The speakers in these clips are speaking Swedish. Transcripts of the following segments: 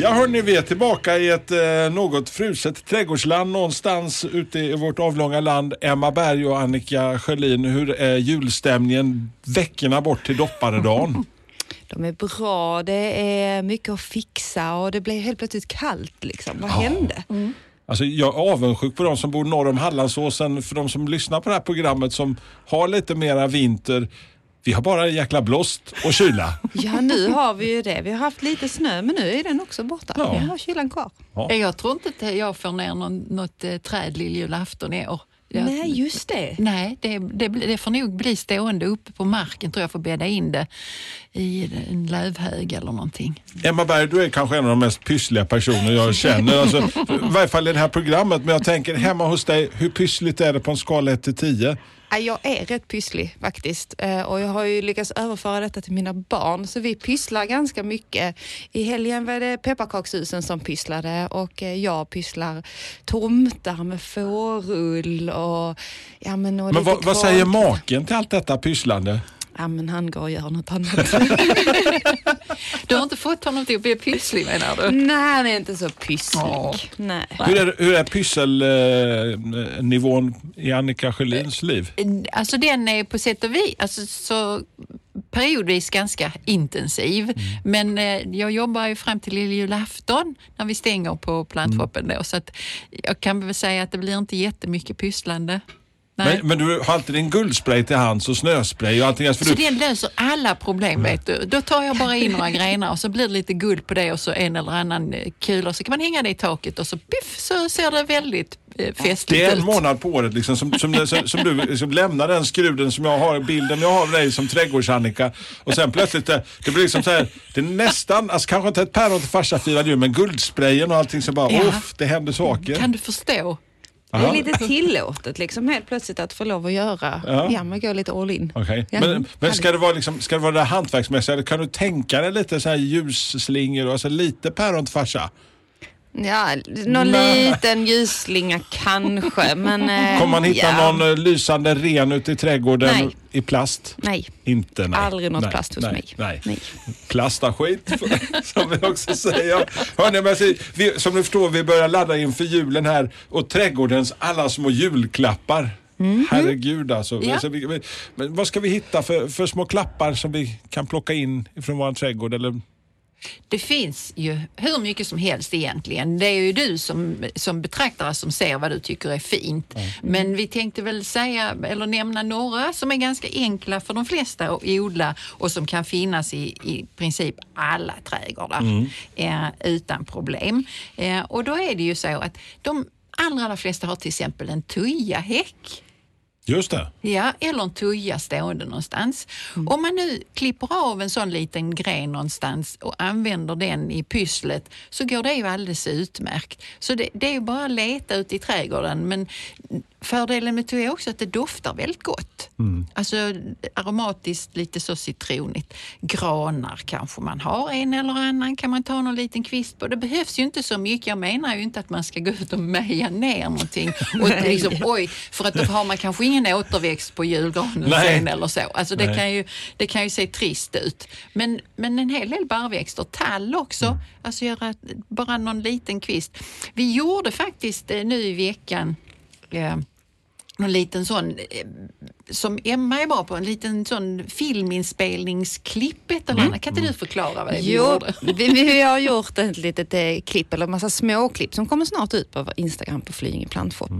Ja hörni, vi är tillbaka i ett eh, något fruset trädgårdsland någonstans ute i vårt avlånga land. Emma Berg och Annika Sjölin, hur är julstämningen veckorna bort till dopparedagen? De är bra, det är mycket att fixa och det blev helt plötsligt kallt. Liksom. Vad hände? Alltså, jag är avundsjuk på de som bor norr om Hallandsåsen, för de som lyssnar på det här programmet som har lite mera vinter. Vi har bara jäkla blåst och kyla. Ja, nu har vi ju det. Vi har haft lite snö, men nu är den också borta. Ja. Vi har kylan kvar. Jag tror inte att jag får ner någon, något eh, träd lilljulafton i år. Jag, Nej, just det. Nej, det, det, det får nog bli stående uppe på marken tror jag, får bädda in det i en lövhög eller någonting. Emma Berg, du är kanske en av de mest pyssliga personer jag känner. Alltså, I varje fall i det här programmet. Men jag tänker hemma hos dig, hur pyssligt är det på en skala 1 till 10? Ja, Jag är rätt pysslig faktiskt Eh, och jag har ju lyckats överföra detta till mina barn så vi pysslar ganska mycket. I helgen var det pepparkakshusen som pysslade och eh, jag pysslar tomtar med fårull och ja men och Men vad, vad säger maken till allt detta pysslande? Ja men han går och gör något annat. Du har inte fått honom till att bli pysslig menar du? Nej, han är inte så pysslig. Ja. Nej. Hur är, hur är pysselnivån i Annika Sjölins liv? Alltså den är på sätt och vis alltså, så periodvis ganska intentiv. Men eh, jag jobbar ju fram till julafton när vi stänger på plantshoppen då. Så att jag kan väl säga att det blir inte jättemycket pysslande. Men, men du har alltid din guldspray till hands och snöspray och allting. För Så du, den löser alla problem vet du. Då tar jag bara in några grenar och så blir det lite guld på det och så en eller annan eh, kula så kan man hänga det i taket och så piff så ser det väldigt eh, festligt det är en ut. månad på året liksom, som, som, som, som du liksom lämnar den skruden som jag har, bilden jag har av dig som trädgårds-Annika och sen plötsligt det, det blir liksom så här, det är nästan, alltså kanske inte ett päron till farsa firade jul men guldsprayen och allting så bara, Ja. uff, det händer saker. Kan du förstå? Det är lite tillåtet liksom helt plötsligt att få lov att göra, Ja. ja, men gå lite all in. Okej. Ja. Men, men ska det vara liksom, ska det vara det hantverksmässiga kan du tänka dig lite så här ljusslingor och alltså lite päron till farsa? Ja, någon Nej. liten ljusslinga kanske, men... eh, Kommer man hitta ja. någon eh, lysande ren ute i trädgården Nej. i plast? Nej, Inte nej. aldrig något nej, plast hos nej, mig. Nej. Nej. Plastaskit som vi också säger. Hörrni, men vi, som ni förstår, vi börjar ladda inför julen här och trädgårdens alla små julklappar. Mhm. Herregud alltså. Ja. Så vi, vi- men vad ska vi hitta för, för små klappar som vi kan plocka in från vår trädgård? Eller? Det finns ju hur mycket som helst egentligen. Det är ju du som, som betraktare som ser vad du tycker är fint. Men vi tänkte väl säga, eller nämna några som är ganska enkla för de flesta att odla och som kan finnas i, i princip alla trädgårdar eh, utan problem. Eh, och då är det ju så att de allra, allra flesta har till exempel en tujahäck. Just det. Ja, eller en tuja stående någonstans. Om man nu klipper av en sån liten gren någonstans och använder den i pysslet så går det ju alldeles utmärkt. Så det, det är ju bara att leta ute i trädgården men fördelen med tuja är också att det doftar väldigt gott. Alltså aromatiskt, lite så citronigt. Granar kanske man har, en eller annan kan man ta någon liten kvist på. Det behövs ju inte så mycket. Jag menar ju inte att man ska gå ut och meja ner någonting. Och liksom, oj, för att då har man kanske ingen återväxt på julgranen Nej. sen eller så. Alltså det Nej. kan, ju, det kan ju se trist ut. Men, men en hel del barrväxter, tall också, Mm. alltså göra bara någon liten kvist. Vi gjorde faktiskt eh, nu i veckan eh, någon liten sån, eh, som Emma är bra på, en liten sån filminspelningsklipp ett eller annat. Kan inte du förklara vad det är vi Jo, gjorde? vi, vi har gjort ett litet eh, klipp, eller en massa småklipp som kommer snart ut på Instagram på Flyinge Plantshop.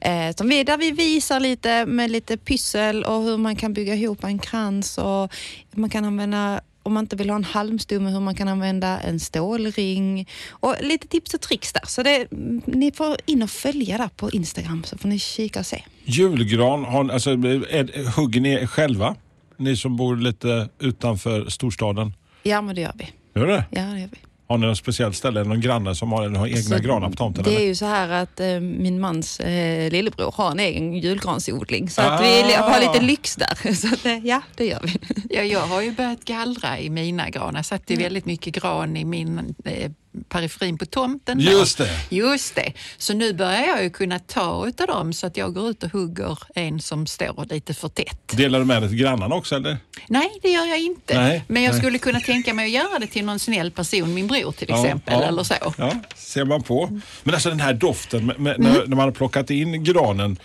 Eh, som vi, där vi visar lite med lite pyssel och hur man kan bygga ihop en krans och man kan använda om man inte vill ha en halmstomme, hur man kan använda en stålring och lite tips och tricks där. Så det, ni får in och följa där på Instagram så får ni kika och se. Julgran, har, alltså, är, hugger ni själva? Ni som bor lite utanför storstaden. Ja, men det gör vi. Gör det? Ja, det gör vi. Har ni något speciellt ställe, eller någon granne som har, har egna Så granar på tomten? Det är ju så här att eh, min mans eh, lillebror har en egen julgransodling. Så att Ah. vi har lite lyx där. Så att, eh, ja, det gör vi. Ja, jag har ju börjat gallra i mina granar. Jag satte ju väldigt mycket gran i min eh, periferin på tomten. Just det. Just det. Så nu börjar jag ju kunna ta utav dem så att jag går ut och hugger en som står lite för tätt. Delar du med dig till grannarna också eller? Nej, det gör jag inte. Nej, Men jag nej. skulle kunna tänka mig att göra det till någon snäll person, min bror till exempel, eller så. Ja, ser man på. Men alltså den här doften, med, med, när, när man har plockat in granen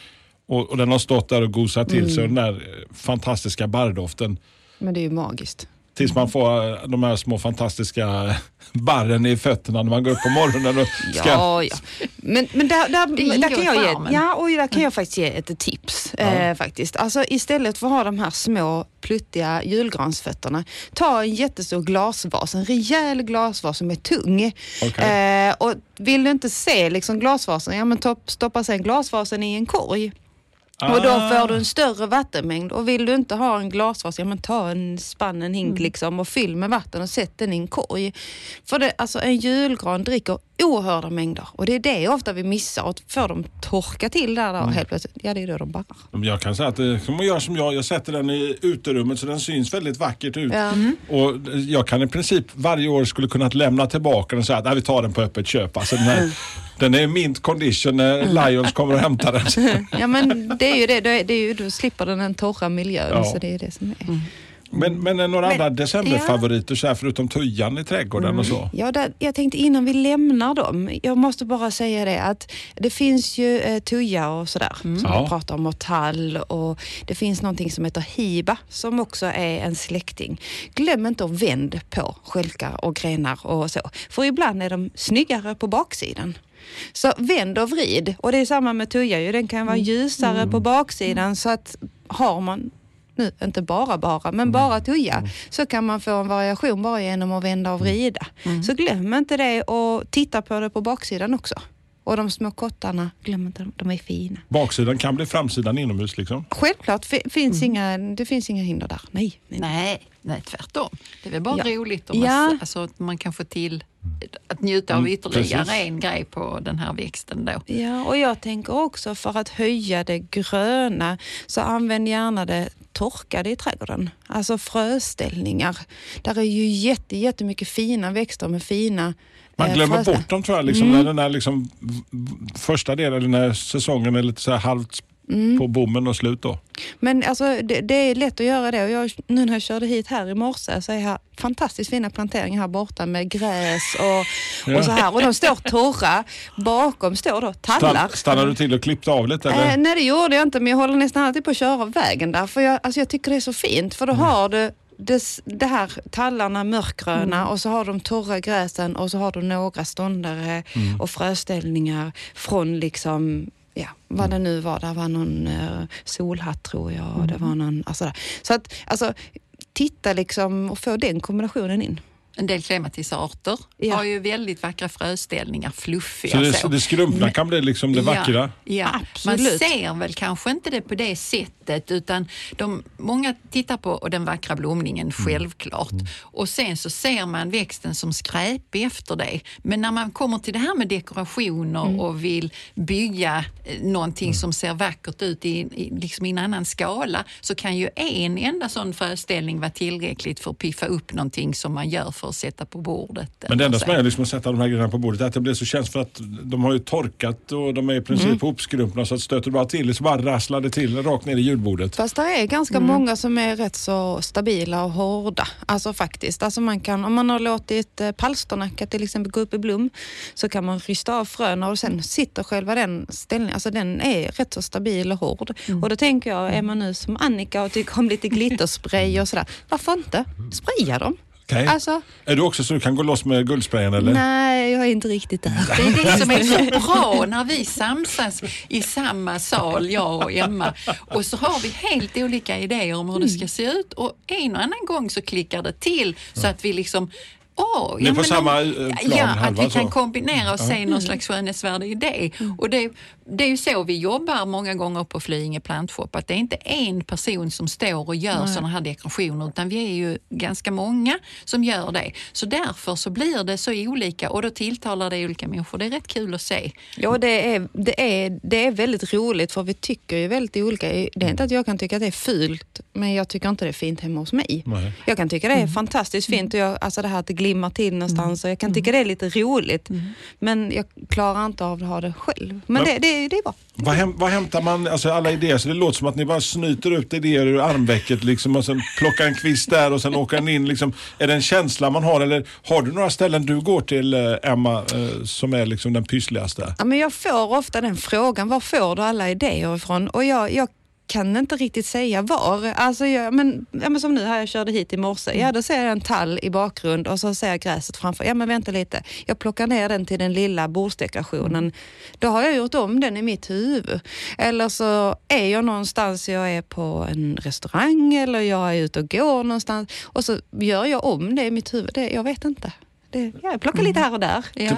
och, och den har stått där och gosat till sig, den där eh, fantastiska barrdoften. Men det är ju magiskt. Tills man får eh, de här små fantastiska barren i fötterna när man går upp på morgonen och ska... Ja, ja. Men, men där, där, där kan jag ge, ja, och där kan jag faktiskt ge ett tips. Eh, faktiskt. Alltså, istället för att ha de här små pluttiga julgransfötterna, ta en jättestor glasvas, en rejäl glasvas som är tung. Okej. Eh, och vill du inte se liksom glasvasen, ja men topp- stoppa sen glasvasen i en korg. Och då Ah. får du en större vattenmängd. Och vill du inte ha en glasvas, ja men ta en spann, en hink liksom och fyll med vatten och sätt den i en korg. För det, alltså en julgran dricker oerhörda mängder och det är det ofta vi missar och får dem torka till där då helt plötsligt, ja det är då de barrar. Jag kan säga att det kan man göra som jag. Jag sätter den i uterummet så den syns väldigt vackert ut. Ja. Och jag kan i princip varje år skulle kunna lämna tillbaka den och säga att "Nej, vi tar den på öppet köp. Alltså den, här, den är i mint condition när Lions kommer och hämtar den. Ja men det är ju det, det är, det är ju, då slipper den den torra miljön Ja. så det är det som är. Men, men är några andra decemberfavoriter så här, förutom tujan i trädgården och så? Ja, där, jag tänkte innan vi lämnar dem, jag måste bara säga det att det finns ju eh, tuja och sådär som Ja. vi pratar om och tall och det finns någonting som heter hiba som också är en släkting. Glöm inte att vänd på skälkar och grenar och så, för ibland är de snyggare på baksidan. Så vänd och vrid och det är samma med tuja ju, den kan vara ljusare på baksidan så att har man nu, inte bara bara, men bara tuja, så kan man få en variation bara genom att vända och vrida. Så glöm inte det och titta på det på baksidan också. Och de små kottarna, glöm inte dem, de är fina. Baksidan kan bli framsidan inomhus liksom. Självklart, fi- finns inga, det finns inga hinder där. Nej. nej. Nej, nej, tvärtom. Det är väl bara Ja. roligt om Ja. man, alltså, att man kan få till att njuta av Mm, ytterligare precis. en grej på den här växten då. Ja, och jag tänker också för att höja det gröna så använd gärna det torkade i trädgården. Alltså fröställningar. Där är ju jätte, jättemycket fina växter med fina Man eh, glömmer fröställ- bort dem tror jag, liksom, när den där liksom, första delen när säsongen är lite så här halvt på bommen och slut då. Men alltså, det, det är lätt att göra det och jag, nu när jag körde hit här i morse så är här fantastiskt fina planteringar här borta med gräs och, och så här. Och de står torra. Bakom står då tallar. Stann, stannar du till och klippte av lite eller? Eh, nej det gjorde jag inte men jag håller nästan alltid på att köra av vägen där för jag, alltså, jag tycker det är så fint för då Mm. har du det, det här tallarna mörkgröna och så har de torra gräsen och så har du några ståndare Mm. och fröställningar från liksom Ja, vad det nu var. Det var någon uh, solhatt tror jag. och Det Mm. var någon, alltså, där. Så att alltså, titta liksom och få den kombinationen in. En del clematisarter Ja. har ju väldigt vackra fröställningar, fluffiga Så det, så. det skrumpna kan bli liksom det vackra? Ja, ja. man Absolut. ser väl kanske inte det på det sättet utan de, många tittar på den vackra blomningen självklart och sen så ser man växten som skräpig efter det. Men när man kommer till det här med dekorationer och vill bygga eh, någonting som ser vackert ut i, i, liksom i en annan skala så kan ju en enda sån föreställning vara tillräckligt för att piffa upp någonting som man gör för att sätta på bordet. Men det enda som är liksom att sätta de här grejerna på bordet är att det blir så känsligt för att de har ju torkat och de är i princip Mm. så att stöter bara till så bara rasslar det till rakt ner i julbordet. Fast det är ganska många som är rätt så stabila och hårda. Alltså faktiskt. Alltså man kan, om man har låtit eh, palsternacka till exempel gå upp i blom så kan man rysta av fröna och sen sitter själva den ställningen, alltså den är rätt så stabil och hård. Och då tänker jag, är man nu som Annika och tycker om lite glitterspray och sådär, varför inte? Spraya dem. Okej. Alltså, Är du också så du kan gå loss med guldsprayen eller? nej, jag är inte riktigt där. Det är det som är så bra när vi samsas i samma sal, jag och Emma. Och så har vi helt olika idéer om hur det ska se ut och en och annan gång så klickar det till så att vi liksom Ja, Ni är på samma, eh, plan, Ja, halva, att vi kan kombinera och se någon slags skönhetsvärde i det. Och det, det är ju så vi jobbar många gånger på Flyinge Plantshop, att det är inte en person som står och gör sådana här dekorationer, utan vi är ju ganska många som gör det. Så därför så blir det så olika och då tilltalar det olika människor. Det är rätt kul att se. Ja, det är, det, är, det är väldigt roligt för vi tycker ju väldigt olika. Det är inte att jag kan tycka att det är fult, men jag tycker inte det är fint hemma hos mig. Nej. Jag kan tycka det är fantastiskt fint och jag, alltså det här att det glimmar till någonstans och jag kan tycka det är lite roligt. Men jag klarar inte av att ha det själv. Men, Men- det, det, det är bra. Vad, häm, vad hämtar man, alltså alla idéer, så det låter som att ni bara snyter ut idéer ur armvecket liksom och sen plockar en kvist där och sen åker den in. Liksom. Är det en känsla man har eller har du några ställen du går till eh, Emma eh, som är liksom den pyssligaste? Ja, men jag får ofta den frågan, var får du alla idéer ifrån? Och jag, jag kan inte riktigt säga var. Alltså jag, men, ja, men som nu här, jag körde hit i morse. Ja, då ser jag en tall i bakgrund och så ser jag gräset framför. Ja, men vänta lite. Jag plockar ner den till den lilla bordsdekorationen. Då har jag gjort om den i mitt huvud. Eller så är jag någonstans, jag är på en restaurang eller jag är ute och går någonstans och så gör jag om det i mitt huvud. Det, jag vet inte. Det, ja, jag plockar lite här och där. Ja.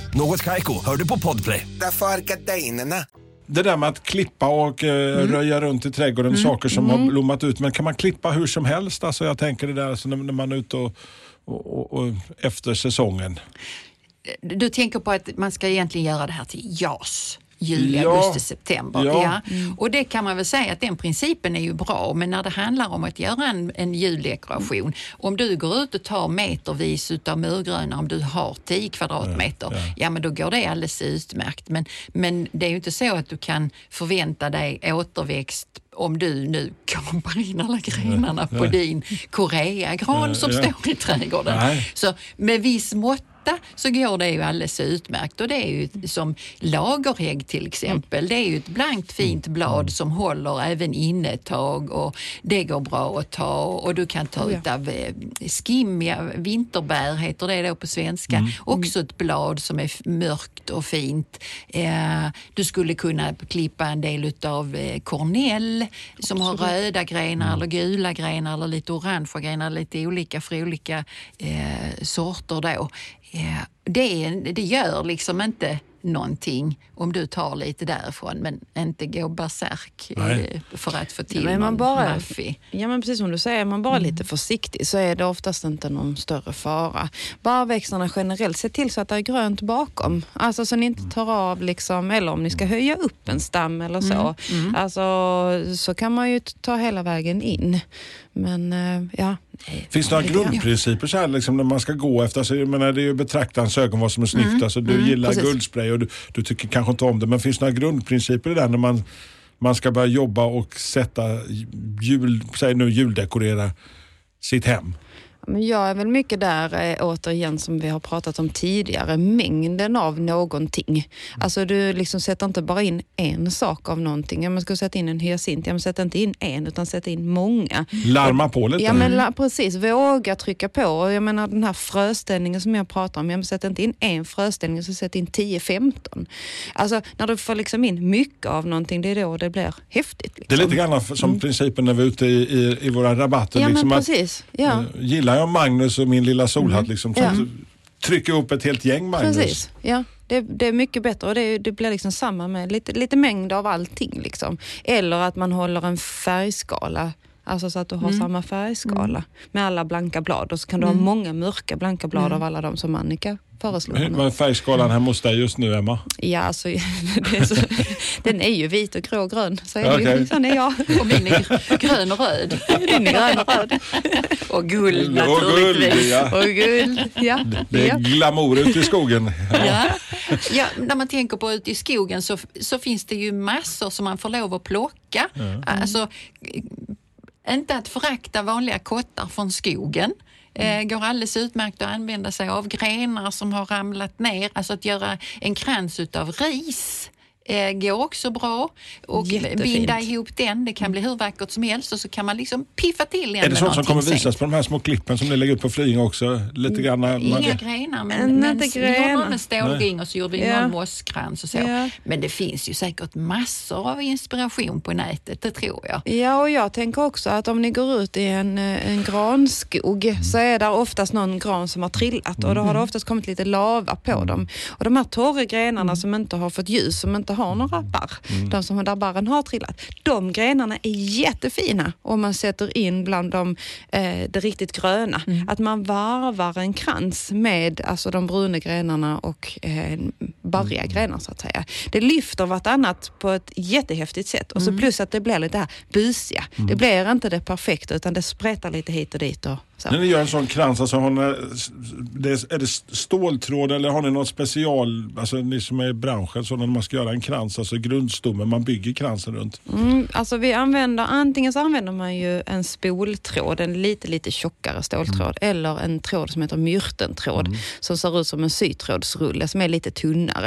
Något Kaiko, hör du på Podplay. Därför. Det där med att klippa och eh, röja runt i trädgården, saker som har blommat ut. Men kan man klippa hur som helst? Alltså jag tänker det där alltså när, när man är ute och, och, och, och efter säsongen. Du tänker på att man ska egentligen göra det här till JAS. Juli, Ja. augusti, september. Ja. Ja. Och det kan man väl säga att den principen är ju bra, men när det handlar om att göra en, en juldekoration, om du går ut och tar metervis utav murgröna, om du har 10 kvadratmeter, ja, men då går det alldeles utmärkt. Men, men det är ju inte så att du kan förvänta dig återväxt om du nu kapar in alla grenarna på din koreagran som Ja. står i trädgården. Nej. Så med viss måtta så går det ju alldeles utmärkt. Och det är ju som lagerhägg till exempel. Det är ju ett blankt fint blad som håller även inne ett tag och det går bra att ta. Och du kan ta ut av eh, skimmiga vinterbär heter det då på svenska. Också ett blad som är mörkt och fint. Eh, du skulle kunna klippa en del eh, kornell som har röda grenar eller gula grenar eller lite orangea grenar, lite olika för olika eh, sorter då. Det, är- det gör liksom inte någonting om du tar lite därifrån men inte gå bärsärk Nej. eh, för att få till man någon bara, maffi. ja, men precis som du säger, är man bara lite försiktig så är det oftast inte någon större fara. Barrväxterna generellt, se till så att det är grönt bakom. Alltså så ni inte tar av, liksom, eller om ni ska höja upp en stam eller så. Alltså, så kan man ju ta hela vägen in. Men eh, ja. Finns det några grundprinciper så här, liksom, när man ska gå efter? Alltså, jag menar, det är ju betraktarens ögon vad som är snyggt. Alltså, du gillar precis. guldspray och du, du tycker kanske inte om det. Men finns det några grundprinciper i det där när man, man ska börja jobba och sätta jul, säg nu juldekorera sitt hem? Men jag är väl mycket där, eh, återigen, som vi har pratat om tidigare, mängden av någonting. Alltså du liksom sätter inte bara in en sak av någonting. Ja, man ska sätta in en hyacint, ja, men sätt inte in en utan sätt in många. Larma på lite. Ja men la, precis, våga trycka på. Jag menar den här fröställningen som jag pratar om, ja, men sätt inte in en fröställning, så sätt in 10-15. Alltså när du får liksom in mycket av någonting, det är då det blir häftigt. Det är Liksom. lite grann som principen när vi är ute i, i, i våra rabatter. Ja liksom men att, precis. Ja. eh, gillar jag Magnus och min lilla solhatt liksom, så Ja. trycka upp ett helt gäng Magnus. Precis, ja. Det, det är mycket bättre och det, det blir liksom samma med lite, lite mängd av allting. Liksom. Eller att man håller en färgskala. Alltså så att du har samma färgskala med alla blanka blad och så kan du ha många mörka blanka blad av alla de som Annika föreslog. Vad är färgskalan hemma hos dig just nu, Emma? Ja, alltså, är så, den är ju vit och grå och grön. Så är det ju. Sån är jag. Och min är grön och röd. Din är grön och röd. Och guld Och guld, naturligtvis. ja. Och guld. Ja. Det är ja. glamour ute i skogen. Ja. Ja, när man tänker på ute i skogen så, så finns det ju massor som man får lov att plocka. Alltså, eh, inte att förakta vanliga kottar från skogen. Eh, går alldeles utmärkt att använda sig av grenar som har ramlat ner. Alltså att göra en krans utav ris eh, går också bra. Och Jättefint. binda ihop den, det kan bli hur vackert som helst och så kan man liksom piffa till den Är det med sånt som kommer visas på de här små klippen som ni lägger ut på Flying också? Lite grann. när man- Inga grenar, men, Mm, men inte vi gjorde grenar. någon stålring och så gjorde vi Ja. någon mosskrans och så. Ja. Men det finns ju säkert massor av inspiration på nätet, det tror jag. Ja, och jag tänker också att om ni går ut i en, eh, en granskog så är det oftast någon gran som har trillat och då har det oftast kommit lite lava på dem. Och de här torra grenarna som inte har fått ljus, som inte har några barr, de som där barren har trillat, de grenarna är jättefina om man sätter in bland de, eh, det riktigt gröna. Att man varvar en krans med alltså, de bruna grenarna och eh, barriga grenar så att säga. Det lyfter vartannat på ett jättehäftigt sätt och så plus att det blir lite här busiga. Det blir inte det perfekta utan det spretar lite hit och dit och så. När ni gör en sån krans, alltså har ni, det är, det ståltråd eller har ni något special, alltså ni som är i branschen, så när man ska göra en krans, alltså grundstommen, man bygger kransen runt? Mm, alltså vi använder, antingen så använder man ju en spoltråd, en lite lite tjockare ståltråd, eller en tråd som heter myrtentråd som ser ut som en sytrådsrulle som är lite tunnare.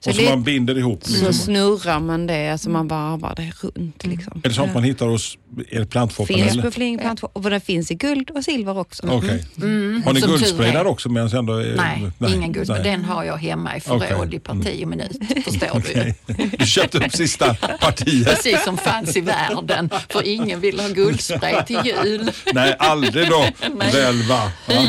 Så, Och så man binder ihop. så Liksom. snurrar man det, alltså man varvar det runt. Liksom. Är det sånt man hittar hos er plantfoppen? Finns eller? på Flying Plant och det finns i guld och silver också. Okej. Har ni Som tur guldspray är. där också? Medan ändå är, Nej, ingen guld. nej. Den har jag hemma i förråd Okej. i parti och minut, förstår du ju. Okej. Du köpte upp sista partiet. Precis som fanns i världen, för ingen vill ha guldspray till jul. Nej, aldrig då. Nej. Väl va? Ja.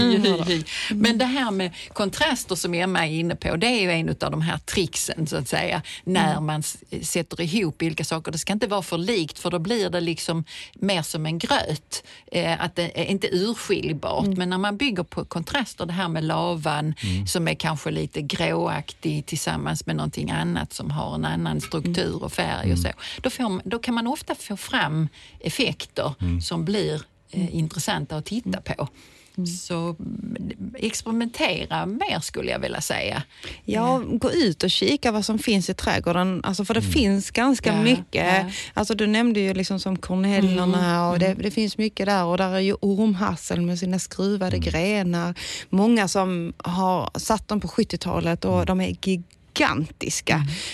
Men det här med kontraster som Emma är inne på, det är ju en av de här tricksen så att säga, när man s- sätter ihop olika saker. Det ska inte vara för likt för då blir det liksom mer som en gröt. Eh, att det är inte urskiljbart. Men när man bygger på kontraster, det här med lavan som är kanske lite gråaktig tillsammans med någonting annat som har en annan struktur och färg och så. Då, får, då kan man ofta få fram effekter som blir eh, intressanta att titta på. Så mm, experimentera mer skulle jag vilja säga. Ja, gå ut och kika vad som finns i trädgården. Alltså för det finns ganska Ja, mycket. ja. Alltså du nämnde ju liksom som kornellorna och det, det finns mycket där och där är ju ormhassel med sina skruvade grenar. Många som har satt dem på 70-talet och de är gigantiska.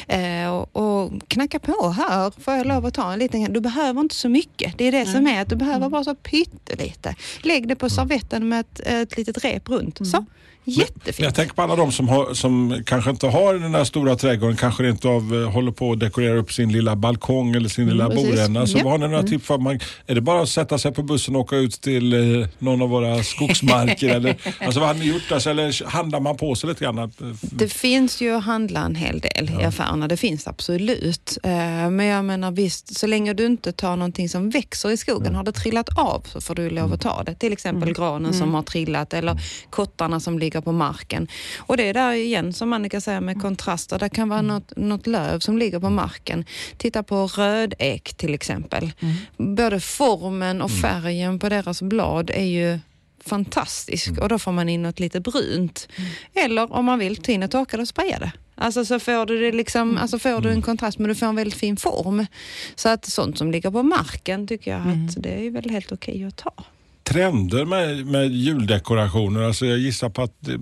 Eh, och, och knacka på här, får jag lov att ta en liten Du behöver inte så mycket. Det är det som är att du behöver bara så pyttelite. Lägg det på servetten med ett, ett litet rep runt. Så, jättefint. Jag tänker på alla de som, har, som kanske inte har den där stora trädgården, kanske rent av eh, håller på att dekorera upp sin lilla balkong eller sin lilla precis. boränna. Så Ja. vad har ni några tips för? Man, är det bara att sätta sig på bussen och åka ut till eh, någon av våra skogsmarker? eller, alltså vad har ni gjort? Alltså, eller handlar man på sig lite grann? Eh, Det finns ju att handla en hel del i affärerna, det finns absolut. Eh, Men jag menar visst, så länge du inte tar någonting som växer i skogen, har det trillat av så får du lov att ta det. Till exempel granen som har trillat eller kottarna som ligger på marken. Och det är där igen som Annika säger med kontraster, det kan vara något, något löv som ligger på marken. Titta på rödek till exempel. Både formen och färgen på deras blad är ju fantastisk och då får man in något lite brunt. Eller om man vill, ta in och torka det och spraya det. Alltså så får du, det liksom, alltså får du en kontrast men du får en väldigt fin form. Så att sånt som ligger på marken tycker jag att det är väl helt okej att ta. Trender med, med juldekorationer? Alltså jag gissar på att det,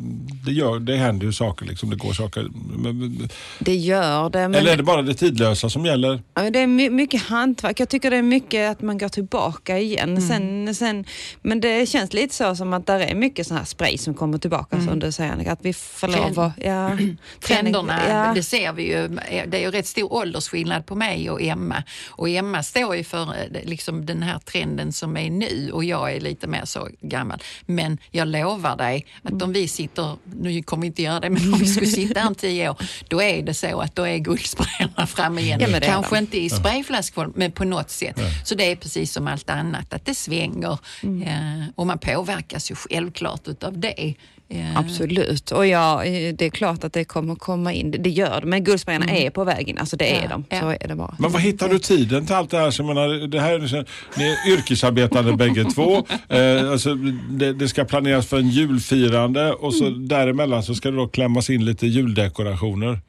det, gör, det händer ju saker, liksom, det går saker. Men- Det gör det. Men Eller är det bara det tidlösa som gäller? Ja, Det är my- mycket hantverk. Jag tycker det är mycket att man går tillbaka igen. Sen, sen, men det känns lite så som att det är mycket sån här spray som kommer tillbaka som du säger Annika. Att vi får lov att... Ja, Trenderna, Ja. det ser vi ju. Det är ju rätt stor åldersskillnad på mig och Emma. Och Emma står ju för eh, liksom den här trenden som är nu och jag är lite lite mer så gammal. Men jag lovar dig att om vi sitter, nu kommer vi inte göra det, men om vi skulle sitta här om tio år, då är det så att då är guldsprayarna framme igen. Ja, Kanske inte i sprayflaskform, men på något sätt. Så det är precis som allt annat, att det svänger eh, och man påverkas ju självklart utav det. Eh, Absolut. Och ja, eh, det är klart att det kommer komma in. Det- gör det. Men guldsprayarna är på väg in. Alltså det är Ja, de. ja. Så är det bara. Men var hittar du tiden till allt det här? Så menar, det här är, ni är yrkesarbetande bägge två. Eh, alltså, det, det ska planeras för en julfirande och så däremellan så ska det då klämmas in lite juldekorationer.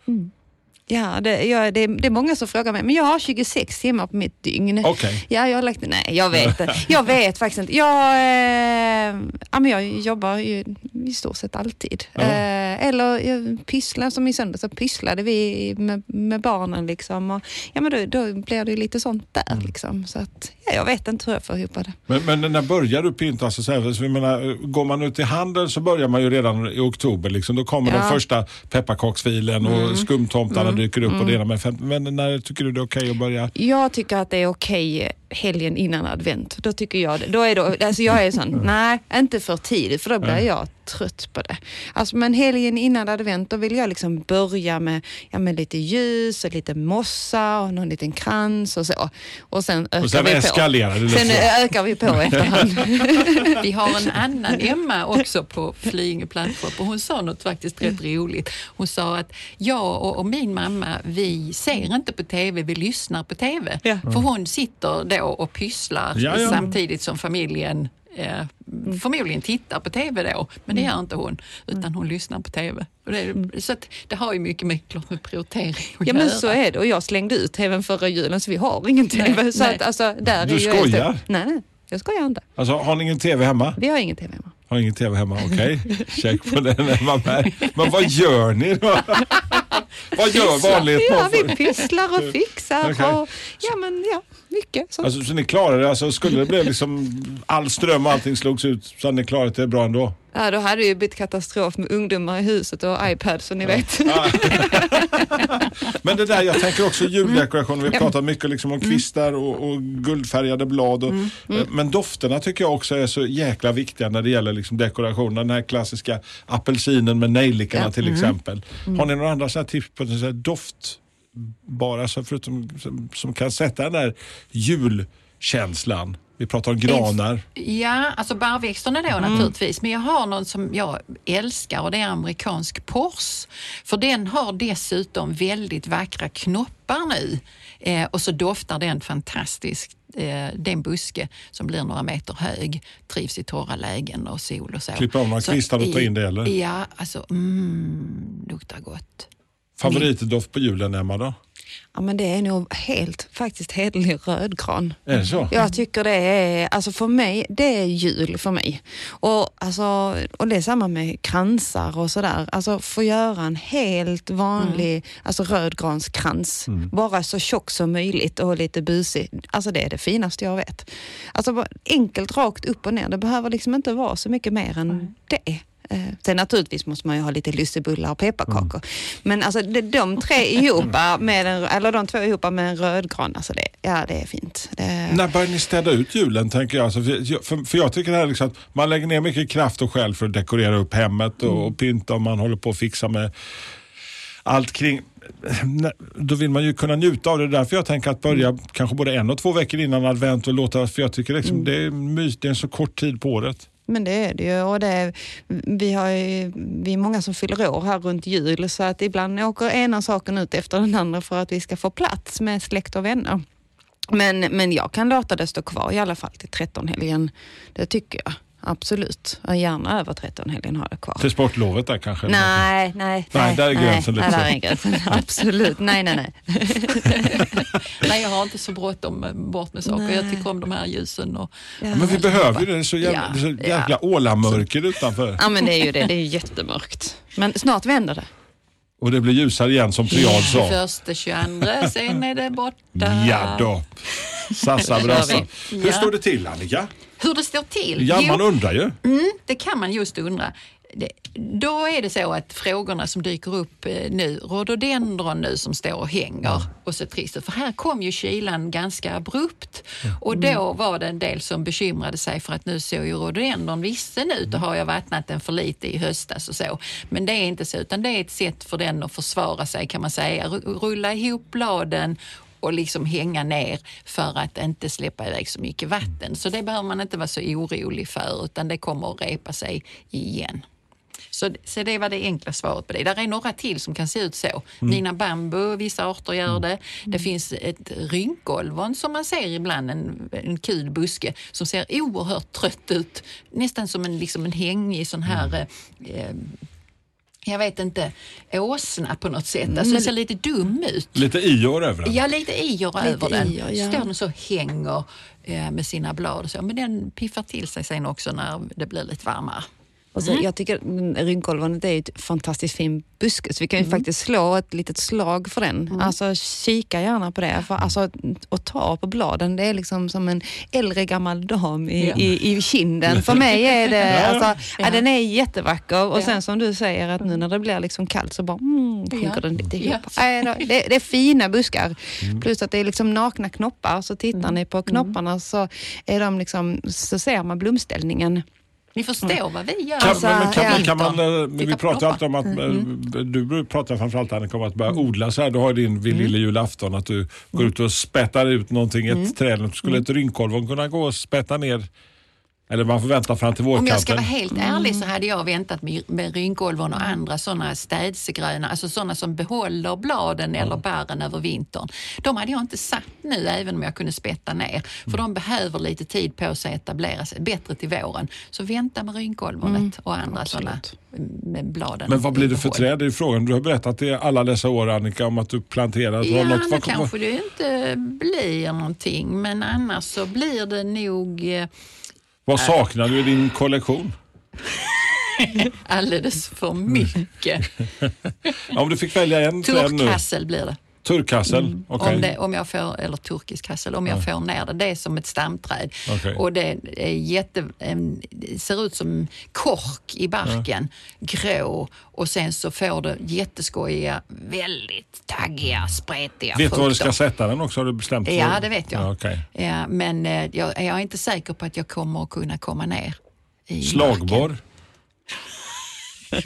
Ja, det, ja det, det är många som frågar mig, men jag har 26 timmar på mitt dygn. Okej. Ja, jag har lagt Nej, jag vet. Jag vet faktiskt inte. Jag, eh, ja, men jag jobbar ju i stort sett alltid. Ja. Eh, eller jag pysslar, som i söndag så pysslade vi med, med barnen. Liksom, och, ja, men då, då blir det lite sånt där. Mm. Liksom. Så att, ja, jag vet inte hur jag får ihop det. Men, men när börjar du pynta? Alltså, så här, så jag menar, går man ut i handeln så börjar man ju redan i oktober. Liksom. Då kommer Ja. Mm. de första pepparkaksfilen och skumtomtarna dyker upp. Och det ena med fem, men när tycker du det är okej att börja? Jag tycker att det är okej helgen innan advent. Då tycker jag det. Då är då, alltså jag är sån, nej, inte för tidigt för då blir jag trött på det. Alltså, men helgen innan advent då vill jag liksom börja med, ja, med lite ljus och lite mossa och någon liten krans och så. Och sen ökar Och sen vi på. Sen ökar vi på efterhand. Vi har en annan Emma också på Flyinge plantshop och hon sa något faktiskt rätt roligt. Hon sa att jag och, och min mamma, vi ser inte på TV, vi lyssnar på TV. Ja. För hon sitter då och pysslar Ja, ja. samtidigt som familjen eh, förmodligen tittar på TV då, men det gör inte hon, utan hon lyssnar på TV. Och det, är, så att det har ju mycket med, klart med prioritering att Ja men göra. så är det och jag slängde ut TVn förra julen så vi har ingen TV. Nej, så nej. Att, alltså, där Du är jag skojar? Nej, nej, jag skojar inte. Alltså, har ni ingen TV hemma? Vi har ingen TV hemma. Har ingen TV hemma, okej. Check på den Emma Berg. Men vad gör ni då? vad gör vanligt Ja, vi pysslar och fixar Okej. och ja men ja, mycket. Så. Alltså, så ni klarar det? Alltså, skulle det bli liksom all ström och allting slogs ut så hade ni klarat det bra ändå? Ja, då hade det ju blivit katastrof med ungdomar i huset och iPad så ni vet. Men det där, jag tänker också juldekorationer. Vi har Ja. pratat mycket liksom om kvistar och, och guldfärgade blad. Och, eh, Men dofterna tycker jag också är så jäkla viktiga när det gäller liksom dekorationen. Den här klassiska apelsinen med nejlikorna Ja. till exempel. Har ni några andra så tips på så doft? Bara så förutom som, som kan sätta den där julkänslan. Vi pratar om granar. Ja, alltså barrväxterna då naturligtvis. Men jag har någon som jag älskar och det är amerikansk pors. För den har dessutom väldigt vackra knoppar nu. Eh, och så doftar den fantastiskt. Eh, det är en buske som blir några meter hög, trivs i torra lägen och sol och så. Klippa av några kvistar och ta i- in det, eller? Ja, alltså mm, luktar gott. Favoritdoft på julen Emma då? Ja men det är nog helt, faktiskt hederlig rödgran. Är det så? Jag tycker det är, alltså för mig, det är jul för mig. Och, alltså, och det är samma med kransar och sådär. Alltså få göra en helt vanlig alltså rödgranskrans. Bara så tjock som möjligt och lite busig. Alltså det är det finaste jag vet. Alltså enkelt rakt upp och ner. Det behöver liksom inte vara så mycket mer än det. Eh, Sen naturligtvis måste man ju ha lite lussebullar och pepparkakor. Men alltså de, tre ihop, med en, eller de två ihop med en rödgran, alltså det, ja det är fint. Det, När börjar ni städa ut julen tänker jag? Alltså, för, för, jag tycker det här liksom att man lägger ner mycket kraft och själ för att dekorera upp hemmet och, och pynta och man håller på att fixa med allt kring. Då vill man ju kunna njuta av det. Det är därför jag tänker att börja kanske både en och två veckor innan advent och låta, för jag tycker liksom, det är mys, det är en så kort tid på året. Men det är det ju. Och det är, vi, har ju, vi är många som fyller år här runt jul så att ibland åker ena saken ut efter den andra för att vi ska få plats med släkt och vänner. Men, men jag kan låta det stå kvar i alla fall till 13-helgen. Det tycker jag. Absolut. Jag gärna över 13-helgen har det kvar. Till sportlovet där kanske? Nej, nej. Nej, där är gränsen lite Nej, där är gränsen. Absolut. Nej, nej, nej. Nej, jag har inte så bråttom eh, bort med saker. Jag tycker om de här ljusen. Och, Men vi behöver ju det. Det är så jävla, Ja, så jäkla ålamörker utanför. Ja, men det är ju det. Det är ju jättemörkt. Men snart vänder det. Och det blir ljusare igen som Triad sa. Första 22, sen är det borta. Ja då. Sassa brassa. Hur Ja. står det till Annika? Hur det står till? Ja, Jo, man undrar ju. Mm, det kan man just undra. det, då är det så att frågorna som dyker upp eh, nu, rhododendron nu som står och hänger och ser trist. För här kom ju kylan ganska abrupt och då var det en del som bekymrade sig för att nu såg ju rhododendron vissen ut och har jag vattnat den för lite i höstas och så. Men det är inte så, utan det är ett sätt för den att försvara sig kan man säga. Ru- Rulla ihop bladen och liksom hänga ner för att inte släppa iväg så mycket vatten. Så det behöver man inte vara så orolig för utan det kommer att repa sig igen. Så, så det var det enkla svaret på det. Där är några till som kan se ut så. Nina bambu, vissa arter gör det. Det finns ett rynkolvon som man ser ibland, en, en kul buske som ser oerhört trött ut. Nästan som en, liksom en hängig sån här eh, eh, jag vet inte, åsna på något sätt. Alltså den ser lite dum ut. Lite ior över den. Ja, lite ior Lite över den. ior, ja. Står den så hänger eh, med sina blad och så. Men den piffar till sig sen också när det blir lite varmare. Och så, Jag tycker mm, rynkolvonet är ett fantastiskt fin buske, så vi kan ju faktiskt slå ett litet slag för den. Alltså kika gärna på det. För, alltså, att ta på bladen, det är liksom som en äldre gammal dam i, Ja. i, i kinden. För mig är det, alltså, ja. Ja. den är jättevacker. Och sen som du säger att nu när det blir liksom kallt så bara mm, sjunker den lite ihop. Då, det, det är fina buskar. Plus att det är liksom nakna knoppar. Så tittar ni på knopparna så, är de liksom, så ser man blomställningen. Ni förstår vad vi gör. Kan, Alltså, men, kan, kan man, eh, Titta vi pratar alltid om att, eh, du pratar framförallt Annika om att börja odla så här. Du har ju din vid lille julafton att du går ut och spettar ut någonting, ett träd. Skulle ett rynkolvon kunna gå och spätta ner? Eller man får vänta fram till Om jag ska vårkanten? vara helt ärlig så hade jag väntat med, med rynkolvon och andra sådana städsegröna, alltså sådana som behåller bladen eller barren över vintern. De hade jag inte satt nu även om jag kunde spätta ner. För de behöver lite tid på sig att etablera sig, bättre till våren. Så vänta med rynkolvonet och andra sådana med bladen. Men vad blir det för i träd? Det är frågan. Du har berättat det alla dessa år Annika om att du planterar. Ja, något- nu kanske det inte blir någonting men annars så blir det nog eh, Vad saknar du i din kollektion? alldeles för mycket. Ja, Om du fick välja en träd nu. Turkhassel blir det. Turkhassel? Okej. Om, det, om jag får, eller turkisk hassel, om jag får ner det. Det är som ett stamträd. Okej. Och det är jätte, ser ut som kork i barken, grå. Och sen så får det jätteskojiga, väldigt taggiga, spretiga Vet du var du ska sätta den också? Har du bestämt? Ja, det vet jag. Ja, okej. Ja, men eh, jag, jag är inte säker på att jag kommer att kunna komma ner i marken.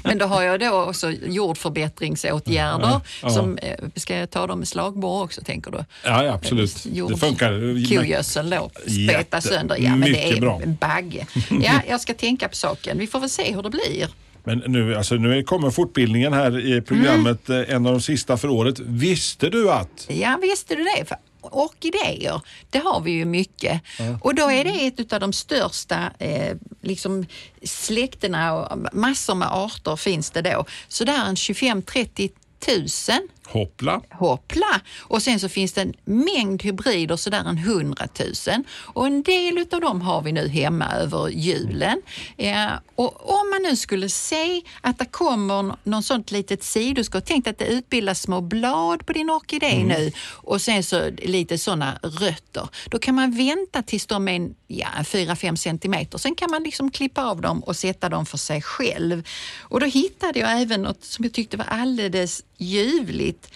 Men då har jag då också jordförbättringsåtgärder. Ja. Som, eh, ska jag ta dem med slagborr också tänker du? Ja, absolut. Jord- Det funkar. Kogödsel då, speta sönder. Ja, men det är bra. en bagge. Ja, jag ska tänka på saken. Vi får väl se hur det blir. Men nu, alltså, nu kommer fortbildningen här i programmet, Mm. eh, en av de sista för året. Visste du att? Ja, visste du det? För orkidéer, det har vi ju mycket. Och då är det ett av de största eh, liksom släktena och massor med arter finns det då. Så där en 25-30 tusen Hoppla. Hoppla! Och sen så finns det en mängd hybrider, sådär en hundratusen. Och en del utav dem har vi nu hemma över julen. Ja, och om man nu skulle se att det kommer någon sånt litet sidoskott, tänk att det utbildas små blad på din orkidé nu och sen så lite sådana rötter. Då kan man vänta tills de är ja, 4-5 centimeter. Sen kan man liksom klippa av dem och sätta dem för sig själv. Och då hittade jag även något som jag tyckte var alldeles ljuvligt.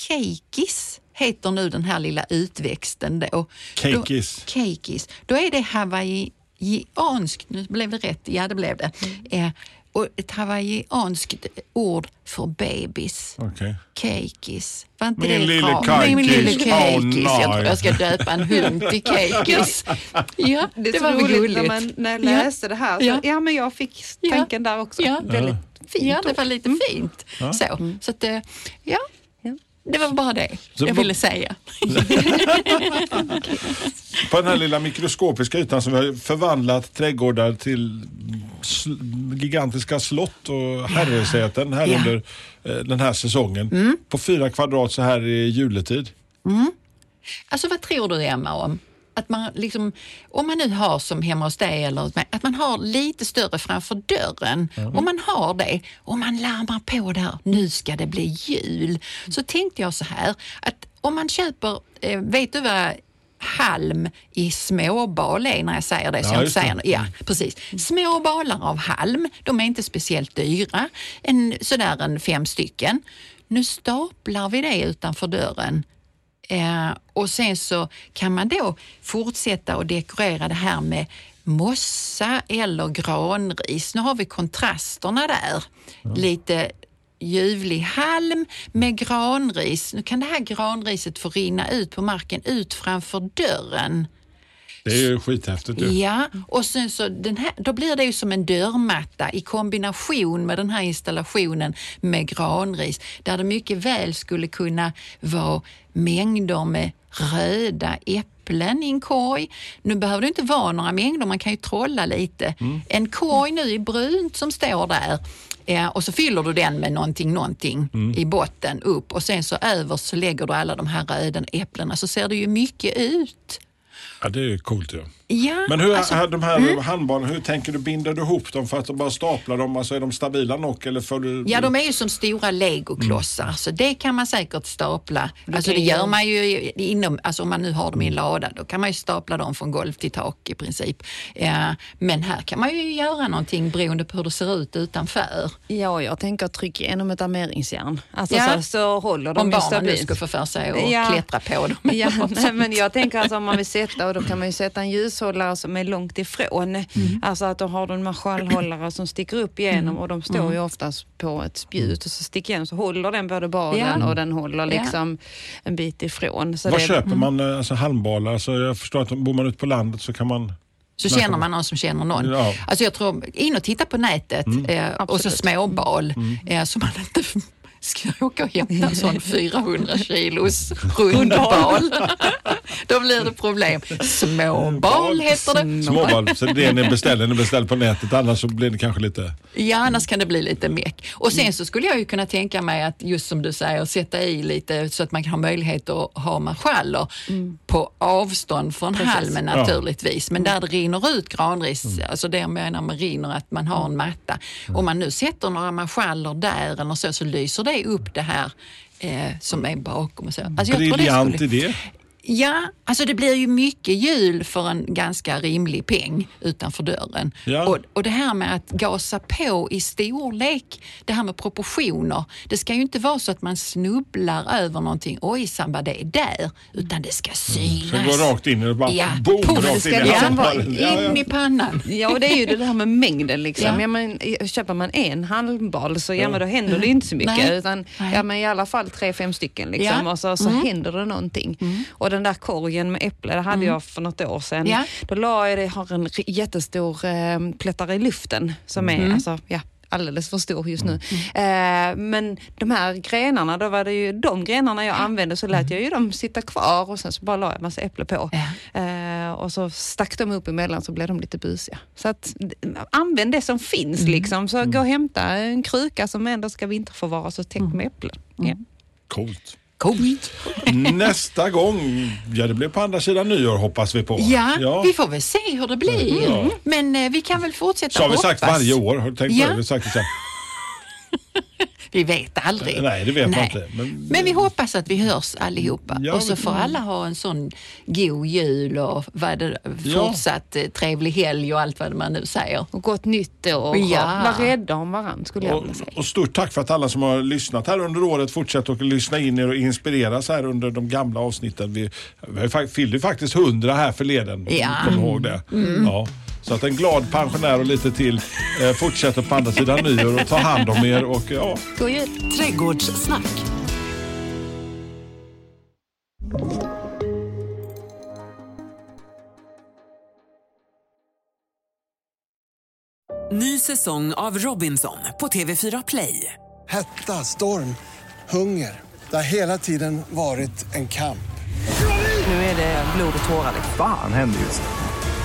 Keikis heter nu den här lilla utväxten. Då. Keikis. Då, keikis. Då är det hawaiianskt, nu blev det rätt, ja det blev det. Eh, och ett hawaiianskt ord för bebis. Okej. Keikis. Var inte Min det lille kajkis. Min lille Åh, kajkis. jag tror jag ska döpa en hund till Keikis. Ja, Det det var väl roligt när, man, när jag Ja. läste det här. Så, ja. Ja. men jag fick Ja. tanken där också. Ja. Väldigt fint. Ja, det var lite fint. Så, så att, eh, ja. Det var bara det Så jag ville säga. På den här lilla mikroskopiska ytan som vi har förvandlat trädgårdar till sl- gigantiska slott och herresäten här Ja. under eh, den här säsongen. På fyra kvadrat så här i juletid. Alltså vad tror du Emma om? Att man liksom, om man nu har som hemma hos dig, eller att man har lite större framför dörren. Om man har det och man larmar på där, nu ska det bli jul. Så tänkte jag så här, att om man köper, eh, vet du vad halm i småbal är när jag säger det. Så Ja, jag säger, ja, precis. Små balar av halm, de är inte speciellt dyra. En, sådär en fem stycken. Nu staplar vi det utanför dörren. Eh, och sen så kan man då fortsätta och dekorera det här med mossa eller granris. Nu har vi kontrasterna där. Lite ljuvlig halm med granris. Nu kan det här granriset få rinna ut på marken ut framför dörren. Det är ju skithäftigt ju. Ja, och sen så den här, då blir det ju som en dörrmatta i kombination med den här installationen med granris där det mycket väl skulle kunna vara mängder med röda äpplen i en korg. Nu behöver det inte vara några mängder, man kan ju trolla lite. En korg nu i brunt som står där Ja, och så fyller du den med någonting, någonting i botten upp och sen så över så lägger du alla de här röda äpplena så ser det ju mycket ut. Ja, det är coolt ju. Ja, Men hur, alltså- de här handbollarna, hur tänker du? Binder du ihop dem för att bara stapla dem? Alltså är de stabila nog eller får du... Ja, de är ju som stora legoklossar, så det kan man säkert stapla. Alltså det gör man ju inom, alltså om man nu har dem i en lada, då kan man ju stapla dem från golv till tak i princip. Ja, men här kan man ju göra någonting beroende på hur det ser ut utanför. Ja, jag tänker trycka igenom ett armeringsjärn. Alltså Ja. så, så håller de Om ju barnen nu stabilt. ska få för sig att Ja. klättra på dem. Ja, nej, men jag tänker alltså om man vill sätta och då kan man ju sätta en ljushållare som är långt ifrån. Mm. Alltså att då har du en marschallhållare som sticker upp igenom och de står Mm. ju oftast på ett spjut och så sticker igen så håller den både balen Ja. och den håller Ja. liksom en bit ifrån. Så Var det, köper man eh, alltså, halmbalar? Alltså, jag förstår att bor man ute på landet så kan man... Så känner man någon som känner någon. Ja. Alltså jag tror, in och titta på nätet eh, och så småbal eh, så man inte ska åka och hämta en sån 400 kilos rundbal. Då blir det problem. Småbal heter det. Småbal, så det ni beställer, ni beställer på nätet. Annars så blir det kanske lite... Ja, annars kan det bli lite meck. Och sen så skulle jag ju kunna tänka mig att just som du säger, sätta i lite så att man kan ha möjlighet att ha marschaller på avstånd från halmen Ja. naturligtvis. Men där det rinner ut granris, alltså det jag menar med rinner, att man har en matta. Om man nu sätter några marschaller där eller så, så lyser det upp det här eh, som är bakom. Och så. Alltså Briljant skulle- idé. Ja, alltså det blir ju mycket jul för en ganska rimlig peng utanför dörren. Ja. Och, och det här med att gasa på i storlek, det här med proportioner. Det ska ju inte vara så att man snubblar över någonting. Oj, samba det är där. Utan det ska synas. Så det går rakt in i det bara Ja, boom, puff, rakt ska in i handbollen. In Ja, ja. i pannan. Ja, och det är ju det här med mängden. Liksom. Ja. Ja. men, köper man en halmbal så ja, men då händer det inte så mycket. Nej. Utan, Nej. ja, men I alla fall tre, fem stycken. Liksom, Ja. Och så, så händer det någonting. Och den där korgen med äpple, det hade jag för något år sedan. Ja. Då la jag det, har en jättestor eh, plättare i luften som är alltså, ja, alldeles för stor just nu. Eh, men de här grenarna, då var det ju de grenarna jag använde så lät jag ju dem sitta kvar och sen så bara la jag massa äpple på. Eh, och så stack de upp emellan så blev de lite busiga. Så att, d- använd det som finns liksom. Så gå och hämta en kruka som ändå ska vinterförvaras och täck med äpplen. Ja. Coolt. Coolt. Nästa gång, ja det blir på andra sidan nyår hoppas vi på. Ja, vi får väl se hur det blir. Ja. Men eh, vi kan väl fortsätta Så har vi sagt hoppas. varje år. Har du tänkt på Ja. det? Vi sagt det. Vi vet aldrig. Nej, det vet man Nej. inte. Men- Men vi hoppas att vi hörs allihopa. Ja, och så får alla ha en sån god jul och vad det, Ja. fortsatt eh, trevlig helg och allt vad man nu säger. Och gott nytt år. Ja. Var rädda om varandra skulle jag Och, vilja säga. och stort tack för att alla som har lyssnat här under året fortsätter att lyssna in er och inspireras här under de gamla avsnitten. Vi, vi fyllde faktiskt 100 här förleden. Ja. Kom ihåg det. Ja. Så att en glad pensionär och lite till eh, fortsätter på andra sidan nyår och tar hand om er. Och, ja, God jul! Trädgårdssnack. Ny säsong av Robinson på TV4 Play. Hetta, storm, hunger. Det har hela tiden varit en kamp. Nu är det blod och tårar. Fan händer just nu.